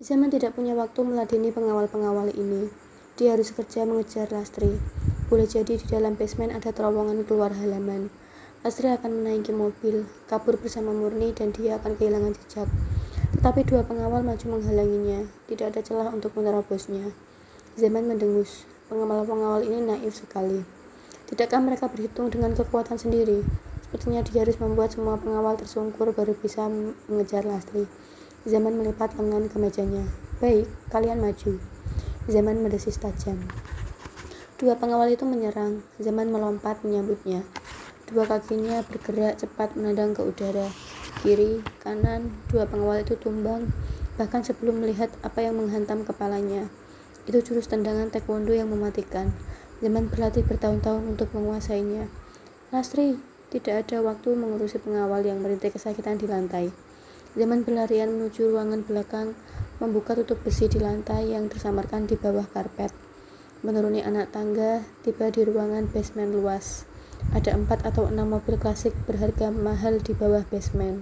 Zaman tidak punya waktu meladeni pengawal-pengawal ini. Dia harus kerja mengejar Lastri. Boleh jadi di dalam basement ada terowongan keluar halaman. Lastri akan menaiki mobil, kabur bersama Murni dan dia akan kehilangan jejak. Tetapi dua pengawal maju menghalanginya. Tidak ada celah untuk menerobosnya. Zaman mendengus. Pengawal-pengawal ini naif sekali. Tidakkah mereka berhitung dengan kekuatan sendiri? Sepertinya dia harus membuat semua pengawal tersungkur baru bisa mengejar Lastri. Zaman melipat lengan ke mejanya. Baik, kalian maju. Zaman mendesis tajam. Dua pengawal itu menyerang. Zaman melompat menyambutnya. Dua kakinya bergerak cepat menendang ke udara. Kiri, kanan, dua pengawal itu tumbang, bahkan sebelum melihat apa yang menghantam kepalanya. Itu jurus tendangan taekwondo yang mematikan. Zaman berlatih bertahun-tahun untuk menguasainya. Lastri, tidak ada waktu mengurusi pengawal yang merintih kesakitan di lantai. Zaman berlarian menuju ruangan belakang, membuka tutup besi di lantai yang tersamarkan di bawah karpet. Menuruni anak tangga, tiba di ruangan basement luas. Ada empat atau enam mobil klasik berharga mahal di bawah basement.